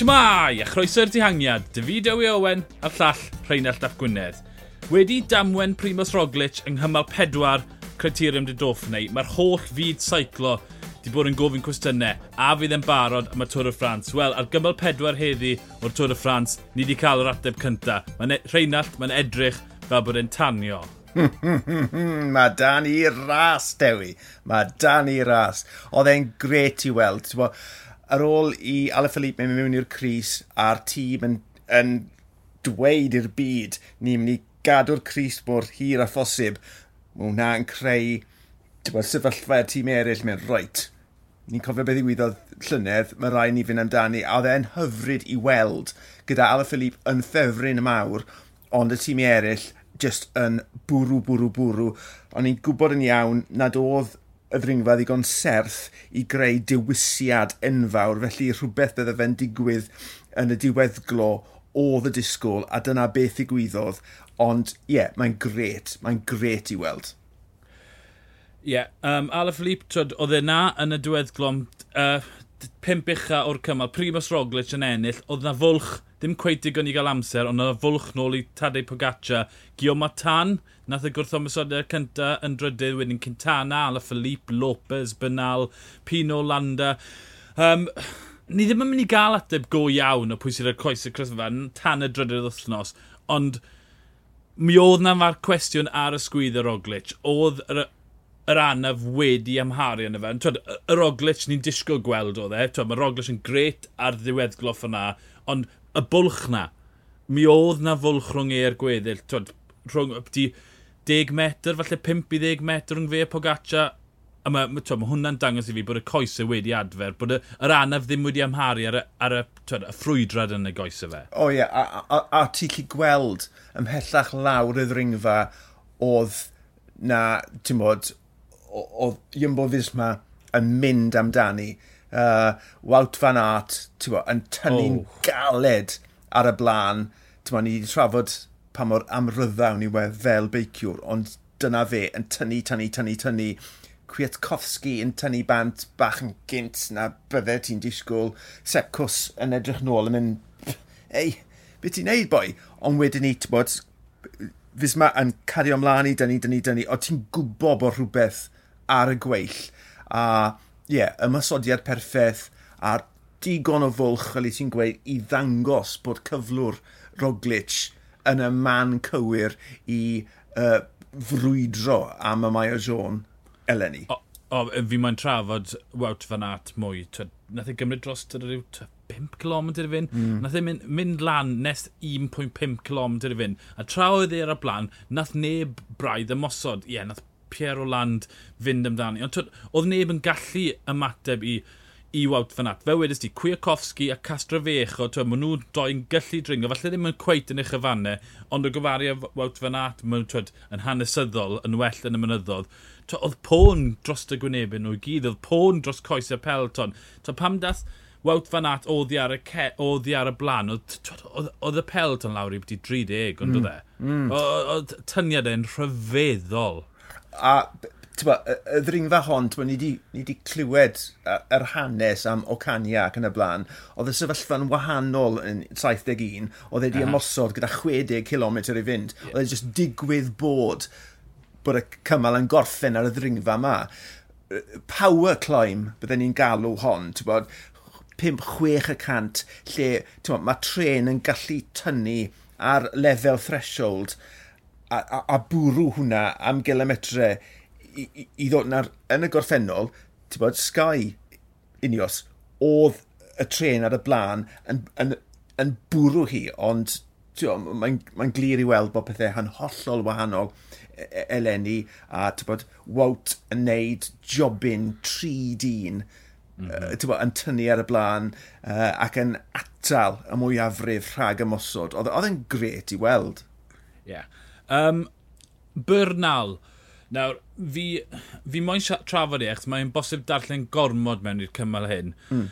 Shmai! A chroeso'r dihangiad, David Ewy Owen a'r llall Rheinald Dap Gwynedd. Wedi damwen Primoz Roglic yng nghymal pedwar criterium dy doffnau, mae'r holl fyd seiclo wedi bod yn gofyn cwestiynau a fydd yn barod am y Tôr y Ffrans. Wel, ar gymal pedwar heddi o'r Tôr y Ffrans, ni wedi cael yr ateb cynta. Mae'n Rheinald, mae'n edrych fel bod e'n tanio. Mae dan i ras, Dewi. Mae dan i ras. Oedd e'n gret i weld. Ti'n ar ôl i Alaphilippe mynd mewn i'r Cris a'r tîm yn, yn dweud i'r byd ni'n mynd i gadw'r Cris mor hir a phosib, mae hwnna'n creu bod, sefyllfa i'r tîm eraill mewn roet. Ni'n cofio beth i ddigwyddodd llynedd, mae rai ni fynd amdani, a oedd e'n hyfryd i weld gyda Alaphilippe yn ffefryn y mawr, ond y tîm eraill just yn bwrw, bwrw, bwrw. Ond ni'n gwybod yn iawn nad oedd y ddringfa ddigon serth i greu diwysiad enfawr, felly rhywbeth bydde fe'n digwydd yn y diweddglo oedd y disgwyl a dyna beth i gwyddodd, ond ie, yeah, mae'n gret, mae'n gret i weld. Ie, yeah, um, Ala Philippe, oedd e na yn y diweddglo, uh, pimp ucha o'r cymal, Primoz Roglic yn ennill, oedd na fwlch, ddim cweith digon i gael amser, ond oedd na fwlch nôl i Tadei Pogaccia. Guillaume Tan, nath y gwrthomysodiad cynta yn drydydd, wedyn Cintana, Ala Philippe, Lopez, Benal, Pino Landa. Um, ni ddim yn mynd i gael ateb go iawn o pwy sydd ar coes y crysfa, tan y drydydd wythnos, ond mi oedd na fa'r cwestiwn ar y sgwydd y Roglic. Oedd yr anaf wedi amharu yn y fe. Twyd, y Roglic ni'n disgwyl gweld o dde. Twyd, mae Roglic yn gret ar ddiweddglo yna, ond y bwlch na, mi oedd na fwlch rhwng e'r gweddill. Twyd, rhwng, di 10 metr, falle 5 i 10 metr rhwng fe a Pogaccia. A mae, ma, ma hwnna'n dangos i fi bod y coesau wedi adfer, bod y, yr anaf ddim wedi amharu ar y, ar y, twyd, y ffrwydrad yn y goesau fe. O oh, ie, yeah. a, a, a, a ti'n lli gweld ymhellach lawr y ddringfa oedd na, ti'n bod, oedd Jumbo Fisma yn mynd amdani. Uh, Wout van Aert, ti'n bod, yn tynnu'n oh. galed ar y blaen. Ti'n bod, ni wedi trafod pa mor amryddawn ni we fel beiciwr, ond dyna fe yn tynnu, tynnu, tynnu, tynnu. Kwiatkowski yn tynnu bant bach yn gynt na bydde ti'n disgwyl. Sepcws yn edrych nôl yn mynd, ei, beth ti'n neud boi? Ond wedyn ni, ti'n bod, Fisma yn cario ymlaen i dynnu, dynnu, dynnu, o ti'n gwybod bod rhywbeth ar y gweill. A ie, yeah, ymysodiad perffaith a digon o fwlch, fel i ti'n gweud, i ddangos bod cyflwr Roglic yn y man cywir i uh, frwydro am y Maio John eleni. O, o fi mae'n trafod Wout van Aert mwy. Nath ei gymryd dros rhyw 5 km i fynd. Mm. Nath ei mynd, mynd lan nes 1.5 km i fynd. A tra oedd e ar y blaen, nath neb braidd ymosod. Ie, yeah, nath Pierre Oland fynd amdani. Ond oedd neb yn gallu ymateb i i Wout Van Aert. Fe wedys ti, Kwiatkowski a Castrofecho, maen nhw doi'n gallu dringo, falle ddim yn cweit yn eich yfannau, ond o gyfaru a Wout Van Aert, maen nhw yn hanesyddol, yn well yn y mynyddodd. Twa, oedd pôn dros y gwynebau nhw i gyd, oedd pôn dros coes y pelton. Twa, pam dath Wout Van Aert oddi ar y, ce, oddi ar y blaen, oedd y pelton lawr i beth 30, ond mm. oedd e? Mm. Oedd tyniad e'n rhyfeddol a tyba, y ddringfa hon, tyba, ni wedi clywed yr hanes am Ocania ac yn y blaen, oedd y sefyllfa'n wahanol yn 71, oedd wedi uh -huh. ymosod gyda 60 km i fynd, yeah. oedd e jyst digwydd bod bod y cymal yn gorffen ar y ddringfa yma. Power climb, bydden ni'n galw hon, ti'n bod, 5-6 y cant, lle, ti'n bod, mae tren yn gallu tynnu ar lefel threshold, a, a, a bwrw hwnna am gilometre i, i, i ddod na'r, yn y gorffennol, ti'n bod, Sky, unios, oedd y tren ar y blaen yn, yn, yn bwrw hi, ond mae'n mae glir i weld bod pethau hanhollol wahanol e, e, eleni a bod, Wout yn neud jobyn tri dyn mm -hmm. bod, yn tynnu ar y blaen uh, ac yn atal y mwyafrif rhag ymosod. Oedd e'n gret i weld. Ie. Yeah. Um, Bernal. Nawr, fi, fi moyn trafod i eich, mae'n bosib darllen gormod mewn i'r cymal hyn. Mm.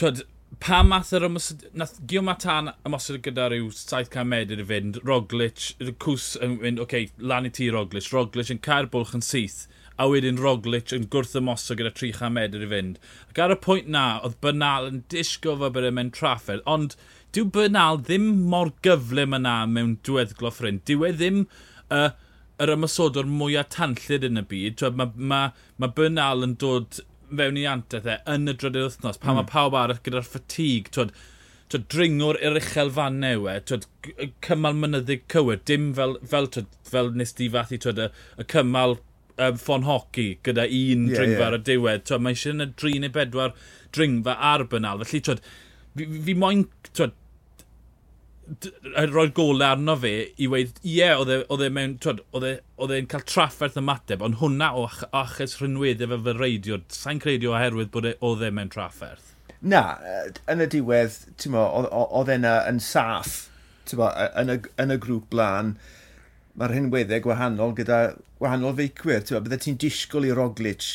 Twyd, pa math yr ymwysod... Nath Gio Matan ymwysod gyda rhyw 700 medr i fynd, Roglic, y cws yn mynd, oce, okay, lan i ti Roglic, Roglic yn cael bwlch yn syth, a wedyn Roglic yn gwrth ymosod gyda 300 medr i fynd. Ac ar y pwynt na, oedd Bernal yn disgo fe bod e'n mynd trafferth, ond dyw Bernal ddim mor gyflym yna mewn diweddglo ffrind. Dyw e ddim uh, yr ymysodwr mwyaf tanllid yn y byd. Mae ma, ma Bernal yn dod fewn i anteth e yn y drydydd wythnos, pan mm. mae pawb arall gyda'r ffatig, twyd, twyd, dringwr i'r uchel fan newe. twyd, cymal mynyddig cywir, dim fel, fel, twyd, fel nes di fath i twyd, y, y cymal um, ffon hoci gyda un yeah, dringfa yeah. ar y diwedd. Twyd, mae eisiau yn y dri neu bedwar dringfa ar bynal. Felly, twyd, fi, fi moyn twyd, roi'r golau arno fe i weid, ie, yeah, e, oedd e mewn, twyd, e, oedd e'n cael trafferth ymateb, ond hwnna o achos rhynweddau fe fy reidio, sa'n credu oherwydd bod e, oedd e mewn trafferth? Na, yn y diwedd, ti'n mo, oedd e'n yn saff, ti'n mo, yn y, yn y grŵp blaen, mae'r rhynweddau gwahanol gyda gwahanol feicwyr, ti'n mo, bydde ti'n disgwyl i Roglic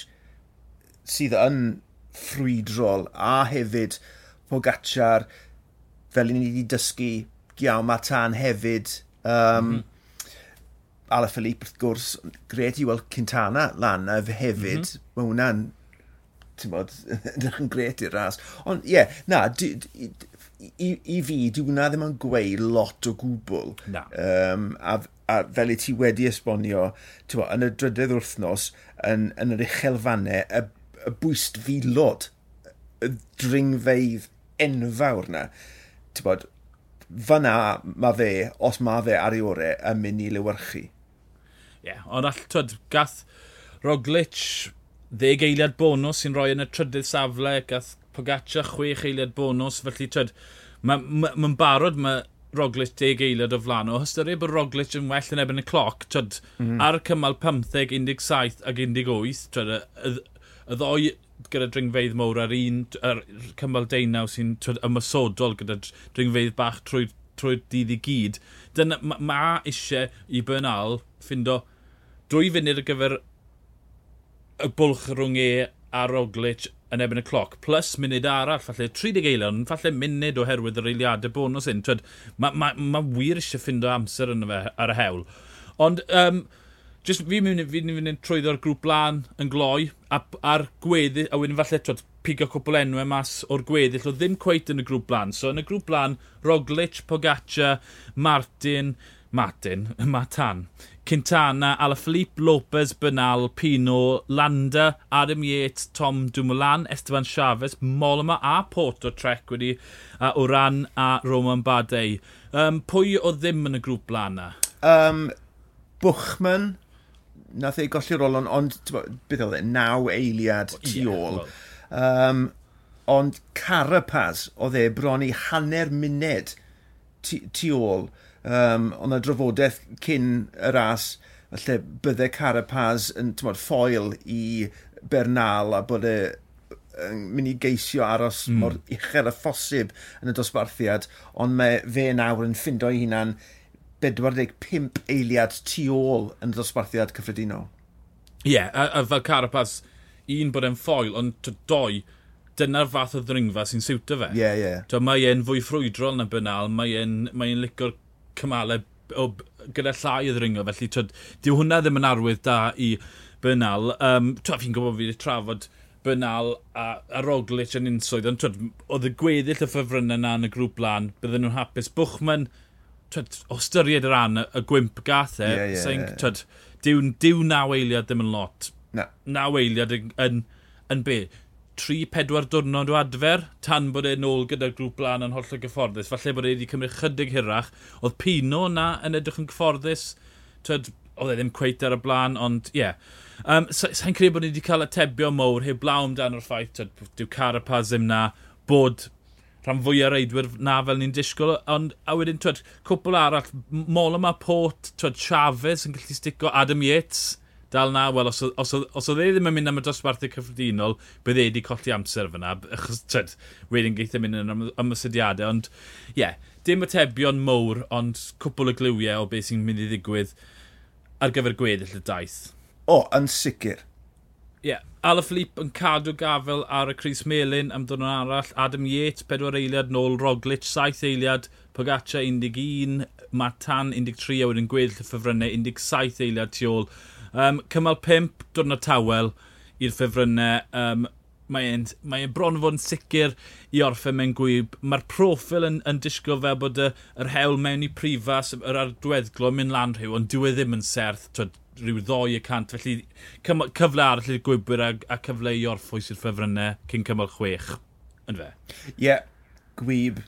sydd yn ffrwydrol a hefyd Pogacar fel i ni wedi dysgu Giao Matan hefyd. Um, mm -hmm. Ala Philippe, wrth gwrs, gred i weld Cintana lan hefyd. Mm -hmm. Mae hwnna'n, ti'n bod, yn gret i'r ras. Ond, ie, yeah, na, di, di, i, i fi, dwi hwnna ddim yn gweud lot o gwbl. Na. Um, a, a fel i ti wedi esbonio, ti'n bod, yn y drydydd wrthnos, yn, yn yr uchelfannau, y, y bwyst filod, y dringfeidd enfawr na. Ti'n bod, fyna mae fe, os mae fe ar ei orau, yn mynd i lywyrchu. Ie, yeah, ond all, twyd, gath Roglic ddeg eiliad bonus sy'n rhoi yn y trydydd safle, gath Pogaccia chwech eiliad bonus, felly twyd, mae'n ma, ma, barod mae Roglic deg eiliad o flan. O hystyried bod Roglic yn well yn ebyn y cloc, twyd, mm. ar cymal 15, 17 ac 18, twyd, y, y, y ddoi gyda dringfeidd mowr ar un ar cymal deunaw sy'n ymysodol gyda dringfeidd bach trwy, trwy dydd i gyd. Dyna, mae ma eisiau i Bernal ffindo dwy funud ar gyfer y bwlch rhwng e a Roglic yn ebyn y cloc, plus munud arall, falle 30 eilion, falle munud oherwydd yr eiliadau bonus un. Mae ma, ma wir eisiau ffindo amser yn y fe ar y hewl. Ond um, Just fi'n mynd, fi mynd yn trwyddo'r grŵp blaen yn gloi, a, a'r gweddill, a wedyn falle twyd, pigo cwpl enw e mas o'r gweddill, o ddim cweit yn y grŵp blaen. So yn y grŵp blaen, Roglic, Pogaccia, Martin, Martin, Matan, Quintana, Alaphilippe, Lopez, Bernal, Pino, Landa, Adam Yates, Tom Dumoulin, Esteban Chavez, Moloma a Porto Trek wedi uh, Oran a Roman Badei. Um, pwy o ddim yn y grŵp blaen na? Um, Bwchman, nath ei golli'r olon, ond, beth oedd e, naw eiliad tu ôl. Yeah, um, ond Carapaz oedd e bron i hanner muned tu ôl. Um, ond y drafodaeth cyn y ras, lle byddai Carapaz yn tymod, ffoil i Bernal a bod e yn mynd i geisio aros mm. mor uchel a phosib yn y dosbarthiad, ond mae fe nawr yn ffindo ei hunan 45 eiliad tu ôl yn y dosbarthiad cyffredinol. Ie, yeah, a, a fel Carapaz, un bod e'n ffoil, ond doi, dyna'r fath o ddringfa sy'n siwta fe. Ie, yeah, ie. Yeah. Mae e'n fwy ffrwydrol na bynal, mae e'n mae licor cymalau o, gyda llai o ddringo, felly twyd, dyw hwnna ddim yn arwydd da i bynal. Um, twa, fi'n gwybod fi wedi trafod Bynal a, a Roglic yn unswydd, ond twyd, oedd y gweddill y ffefrynnau na yn y grŵp lan, bydden nhw'n hapus. Bwchman, twyd, o styried yr an, y gwymp gath e, yeah, yeah, sy'n, yeah. twyd, diw, diw naw eiliad ddim yn lot. Na. Naw eiliad yn, yn, yn be? 3-4 diwrnod o adfer, tan bod e'n ôl gyda'r grŵp blaen yn holl o gyfforddus. Falle bod e wedi cymryd chydig hirach. Oedd Pino na yn edrych yn gyfforddus. Twyd, oedd e ddim cweit ar y blaen, ond ie. Yeah. Um, Sa'n so, credu bod ni wedi cael atebio mowr heb blawn dan o'r ffaith, twyd, dyw Carapaz ddim na, bod rhan fwy o reidwyr na fel ni'n disgwyl. Ond, a wedyn, twyd, cwpl arall, mol yma Port, twyd, Chavez yn gallu stico, Adam Yates, dal na, wel, os, os, os, oedd e ddim yn mynd am y dosbarthu cyffredinol, bydd e wedi colli amser fyna, achos, twyd, wedyn geithio mynd yn ymwysodiadau, ond, ie, yeah, dim atebion mowr, ond cwpl o gliwiau o beth sy'n mynd i ddigwydd ar gyfer gweddill y daith. O, oh, yn sicr. Ie. Yeah. Alaphilippe yn cadw gafel ar y Cris Melin am ddyn arall. Adam Yates, 4 eiliad nôl, Roglic, 7 eiliad, Pogaccia 11, Matan 13 a wedyn gweddill y ffefrynnau 17 eiliad tu ôl. Um, cymal 5, diwrnod tawel i'r ffefrynnau. Um, mae'n mae bron fod yn sicr i orffen mewn gwyb. Mae'r profil yn, yn disgwyl fel bod y, yr hewl mewn i prifas, yr ardyweddglo mynd lan rhyw, ond dyw e ddim yn serth. Twyd, rhyw ddoi y cant, felly cyfle arall i'r gwybwyr a, a cyfle i orffwys i'r ffefrynnau cyn cymal chwech, yn fe? Ie, yeah, gwyb.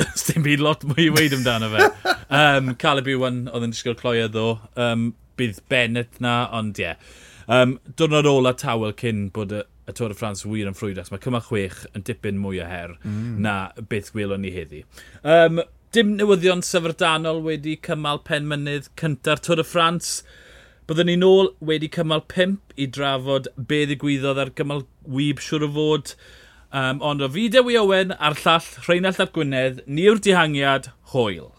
Dim byd lot mwy i weid amdano fe. um, Caleb Iwan oedd yn disgwyl cloia e ddo. Um, bydd Bennett na, ond ie. Yeah. Um, Dwrnod ola tawel cyn bod y, y Tôr y Ffrans wir yn ffrwydras. Mae cymal chwech yn dipyn mwy o her mm. na beth gwelwn ni heddi. Um, dim newyddion syfrdanol wedi cymal penmynydd cynta'r Tôr y Ffrans. Byddwn ni nôl wedi cymal 5 i drafod be ddigwyddodd ar gymal wyb siwr o fod. Um, ond o fi Dewi Owen a'r llall Rheinald Ap Gwynedd, ni yw'r dihangiad, hwyl.